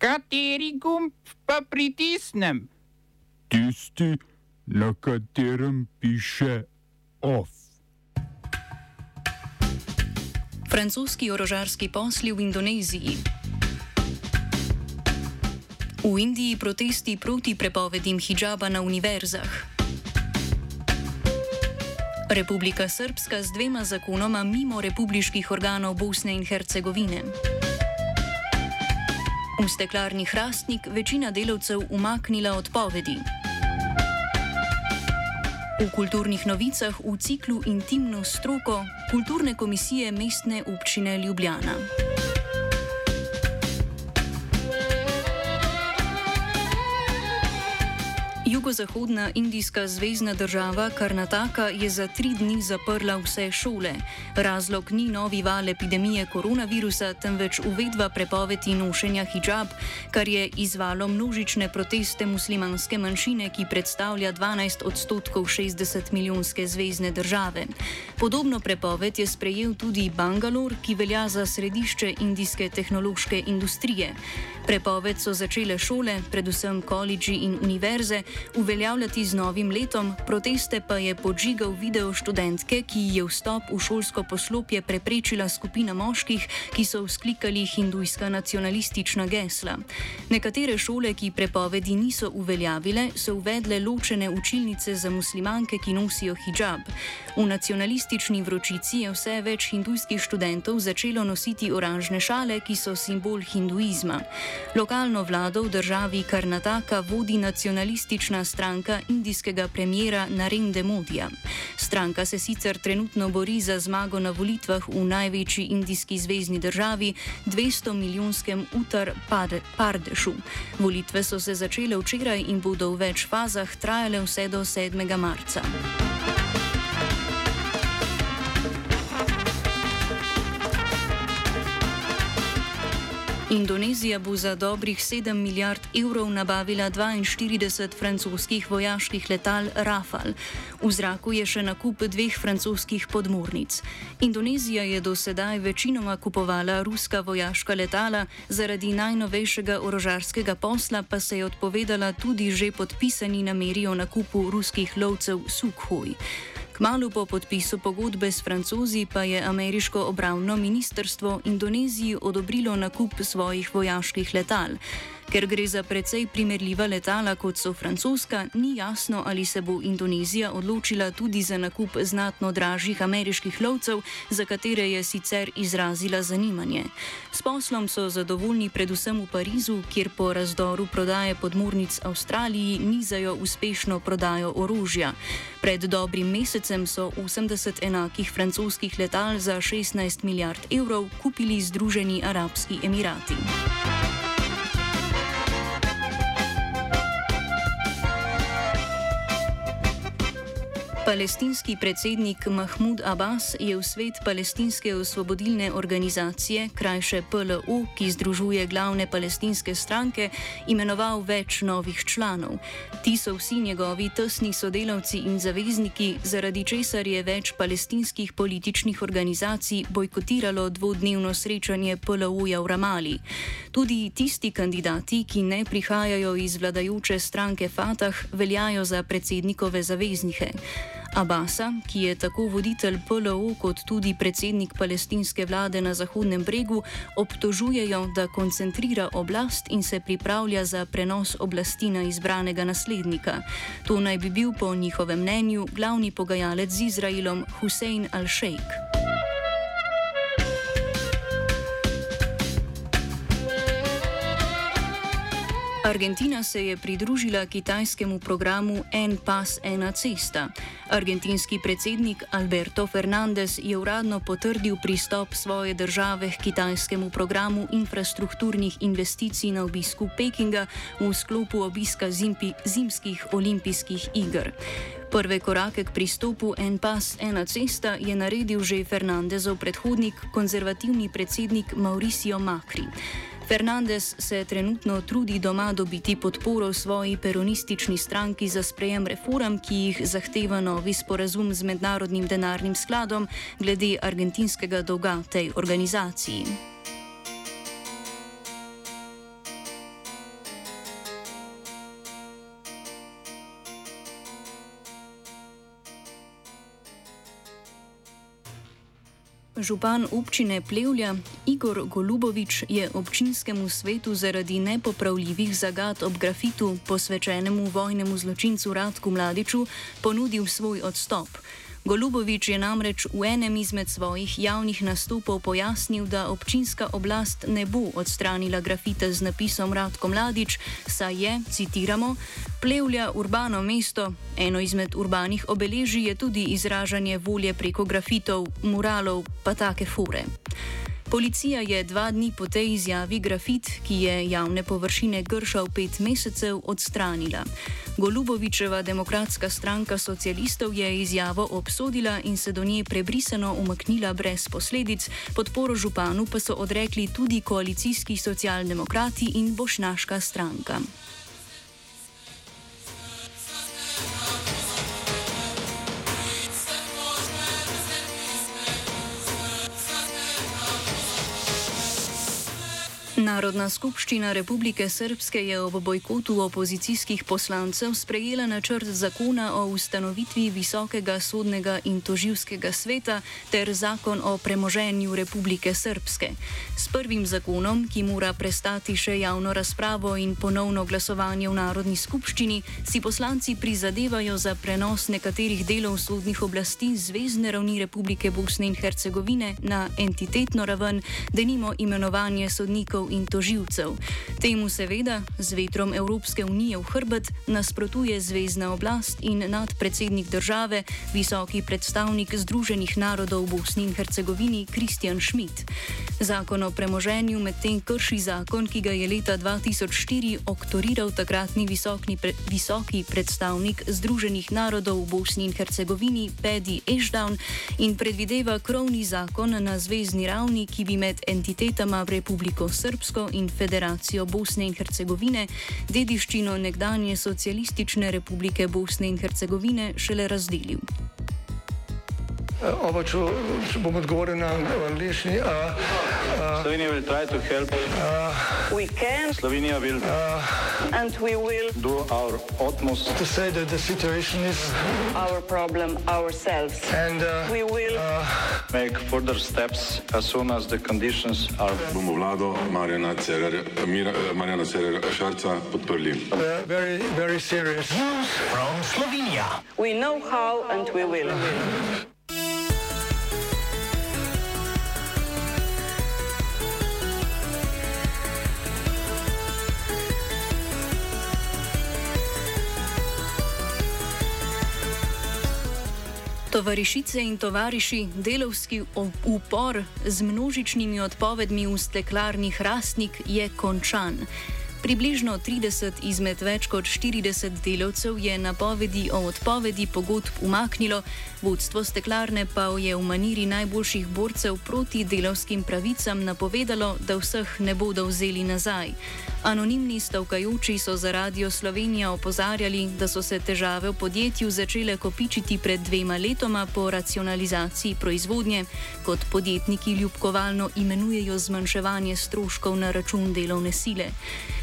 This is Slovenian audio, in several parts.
Kateri gumb pa pritisnem? Tisti, na katerem piše OF. Francoski orožarski posli v Indoneziji. V Indiji protesti proti prepovedim hijaba na univerzah. Republika Srpska z dvema zakonoma mimo republiških organov Bosne in Hercegovine. V steklarni Hrastnik večina delavcev umaknila odpovedi. V kulturnih novicah v ciklu Intimno stroko kulturne komisije mestne občine Ljubljana. Jugozahodna indijska zvezdna država Karnataka je za tri dni zaprla vse šole. Razlog ni novi val epidemije koronavirusa, temveč uvedba prepovedi nošenja hijab, kar je izvalo množične proteste muslimanske manjšine, ki predstavlja 12 odstotkov 60 milijonske zvezdne države. Podobno prepoved je sprejel tudi Bangalore, ki velja za središče indijske tehnološke industrije. Prepoved so začele šole, predvsem koledži in univerze, uveljavljati z novim letom, proteste pa je podžigal video študentke, ki je vstop v šolsko poslopje preprečila skupina moških, ki so vzklikali hindujska nacionalistična gesla. Nekatere šole, ki prepovedi niso uveljavile, so uvedle ločene učilnice za muslimanke, ki nosijo hijab. V nacionalistični vročici je vse več hindujskih študentov začelo nositi oranžne šale, ki so simbol hinduizma. Lokalno vlado v državi Karnataka vodi nacionalistična stranka indijskega premjera Narendra Modija. Stranka se sicer trenutno bori za zmago na volitvah v največji indijski zvezdni državi, 200 milijonskem Utar Pardešu. Volitve so se začele včeraj in bodo v več fazah trajale vse do 7. marca. Indonezija bo za dobrih 7 milijard evrov nabavila 42 francoskih vojaških letal Rafale. V zraku je še nakup dveh francoskih podmornic. Indonezija je do sedaj večinoma kupovala ruska vojaška letala, zaradi najnovejšega orožarskega posla pa se je odpovedala tudi že podpisani nameri o nakupu ruskih lovcev Sukhoj. Kmalo po podpisu pogodbe s francozi pa je ameriško obravno ministrstvo Indoneziji odobrilo nakup svojih vojaških letal. Ker gre za precej primerljiva letala kot so francoska, ni jasno, ali se bo Indonezija odločila tudi za nakup znatno dražjih ameriških lovcev, za katere je sicer izrazila zanimanje. S poslom so zadovoljni predvsem v Parizu, kjer po razdoru prodaje podmornic Avstraliji nizajo uspešno prodajo orožja. Pred dobrim mesecem so 80 enakih francoskih letal za 16 milijard evrov kupili Združeni arabski emirati. Palestinski predsednik Mahmud Abbas je v svet palestinske osvobodilne organizacije, krajše PLO, ki združuje glavne palestinske stranke, imenoval več novih članov. Ti so vsi njegovi tesni sodelavci in zavezniki, zaradi česar je več palestinskih političnih organizacij bojkotiralo dvodnevno srečanje PLO-ja v Ramali. Tudi tisti kandidati, ki ne prihajajo iz vladajoče stranke Fatah, veljajo za predsednikove zaveznike. Abasa, ki je tako voditelj PLO kot tudi predsednik palestinske vlade na Zahodnem bregu, obtožujejo, da koncentrira oblast in se pripravlja za prenos oblasti na izbranega naslednika. To naj bi bil po njihovem mnenju glavni pogajalec z Izraelom Hussein al-Sheikh. Argentina se je pridružila kitajskemu programu En pas, ena cesta. Argentinski predsednik Alberto Fernandez je uradno potrdil pristop svoje države k kitajskemu programu infrastrukturnih investicij na obisku Pekinga v sklopu obiska zimpi, zimskih olimpijskih iger. Prve korake k pristopu En pas, ena cesta je naredil že Fernandezov predhodnik, konzervativni predsednik Mauricio Macri. Fernandez se trenutno trudi doma dobiti podporo svoji peronistični stranki za sprejem reform, ki jih zahteva novi sporazum z Mednarodnim denarnim skladom glede argentinskega dolga tej organizaciji. Župan občine Plevlja Igor Golubovič je občinskemu svetu zaradi nepopravljivih zagad ob grafitu posvečenemu vojnemu zločincu Radku Mladiču ponudil svoj odstop. Golubovič je namreč v enem izmed svojih javnih nastopov pojasnil, da občinska oblast ne bo odstranila grafite z napisom Radko Mladič, saj je, citiramo, plevlja urbano mesto, eno izmed urbanih obeležij je tudi izražanje volje preko grafitov, muralov, pa take fure. Policija je dva dni po tej izjavi grafit, ki je javne površine gršal pet mesecev, odstranila. Golubovičeva demokratska stranka socialistov je izjavo obsodila in se do nje prebrisano umaknila brez posledic, podporo županu pa so odrekli tudi koalicijski socialdemokrati in bošnaška stranka. Narodna skupščina Republike Srpske je ob bojkotu opozicijskih poslancev sprejela načrt zakona o ustanovitvi Visokega sodnega in toživskega sveta ter zakon o premoženju Republike Srpske. S prvim zakonom, ki mora prestati še javno razpravo in ponovno glasovanje v Narodni skupščini, si poslanci prizadevajo za prenos nekaterih delov sodnih oblasti Zvezdne ravni Republike Bosne in Hercegovine na entitetno raven, denimo imenovanje sodnikov in toživcev. Temu seveda z vetrom Evropske unije v hrbet nasprotuje zvezdna oblast in nadpredsednik države, visoki predstavnik Združenih narodov v Bosni in Hercegovini Kristjan Schmidt. Zakon o premoženju medtem krši zakon, ki ga je leta 2004 oktoriral takratni visoki, pre, visoki predstavnik Združenih narodov v Bosni in Hercegovini Pedi Ešdown in predvideva krovni zakon na zvezdni ravni, ki bi med entitetama Republiko Srbsko Srbsko in Federacijo Bosne in Hercegovine dediščino nekdanje socialistične republike Bosne in Hercegovine šele razdelil. Oba, če, če bom odgovoril na angliški. Slovenija bo poskušala pomagati. Slovenija bo naredila svoj utmost, da bo rekla, da je situacija naš problem, naš sebe. In bomo naredili nadaljnje korake, as soon as the conditions are. Bomo vlado Marjana Cererera Šarca podprli. Zelo, zelo resno. Slovenija. We know how and we will. Tovarišice in tovariši, delovski upor z množičnimi odpovedmi v steklarni Hrastnik je končan. Približno 30 izmed več kot 40 delavcev je napovedi o odpovedi pogodb umaknilo, vodstvo steklarne pa je v maniri najboljših borcev proti delovskim pravicam napovedalo, da vseh ne bodo vzeli nazaj. Anonimni stavkajoči so za Radio Slovenija opozarjali, da so se težave v podjetju začele kopičiti pred dvema letoma po racionalizaciji proizvodnje, kot podjetniki ljubkovalno imenujejo zmanjševanje stroškov na račun delovne sile.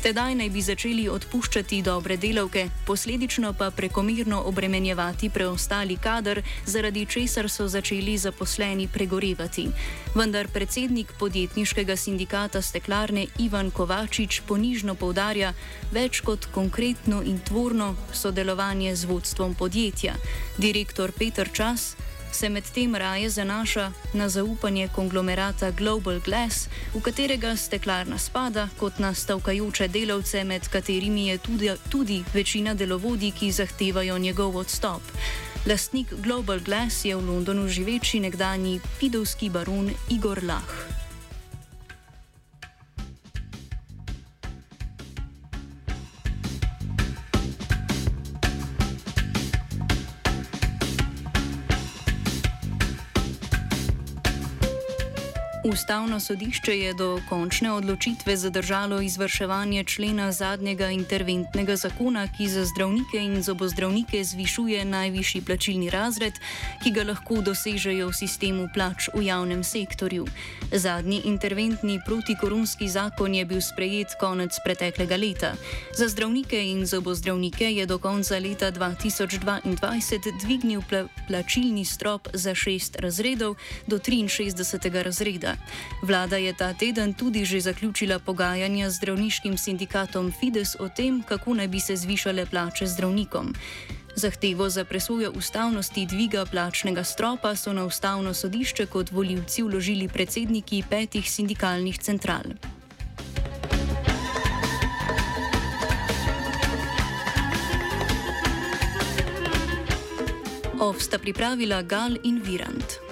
Tedaj naj bi začeli odpuščati dobre delavke, posledično pa prekomirno obremenjevati preostali kader, zaradi česar so začeli zaposleni pregorevati. Vendar predsednik podjetniškega sindikata steklarne Ivan Kovačič ponižno povdarja več kot konkretno in tvorno sodelovanje z vodstvom podjetja. Direktor Petr Čas se medtem raje zanaša na zaupanje konglomerata Global Glass, v katerega steklarna spada kot na stavkajoče delavce, med katerimi je tudi, tudi večina delovodij, ki zahtevajo njegov odstop. Lastnik Global Glass je v Londonu živeči nekdani pidovski baron Igor Lah. Ustavno sodišče je do končne odločitve zadržalo izvrševanje člena zadnjega interventnega zakona, ki za zdravnike in zobozdravnike zvišuje najvišji plačilni razred, ki ga lahko dosežejo v sistemu plač v javnem sektorju. Zadnji interventni protikoronski zakon je bil sprejet konec preteklega leta. Za zdravnike in zobozdravnike je do konca leta 2022 dvignil pla plačilni strop za šest razredov do 63. razreda seveda. Vlada je ta teden tudi že zaključila pogajanja z zdravniškim sindikatom Fides o tem, kako naj bi se zvišale plače zdravnikom. Zahtevo za presojo ustavnosti dviga plačnega stropa so na ustavno sodišče kot voljivci vložili predsedniki petih sindikalnih central. Ovsta pripravila Gal in Virant.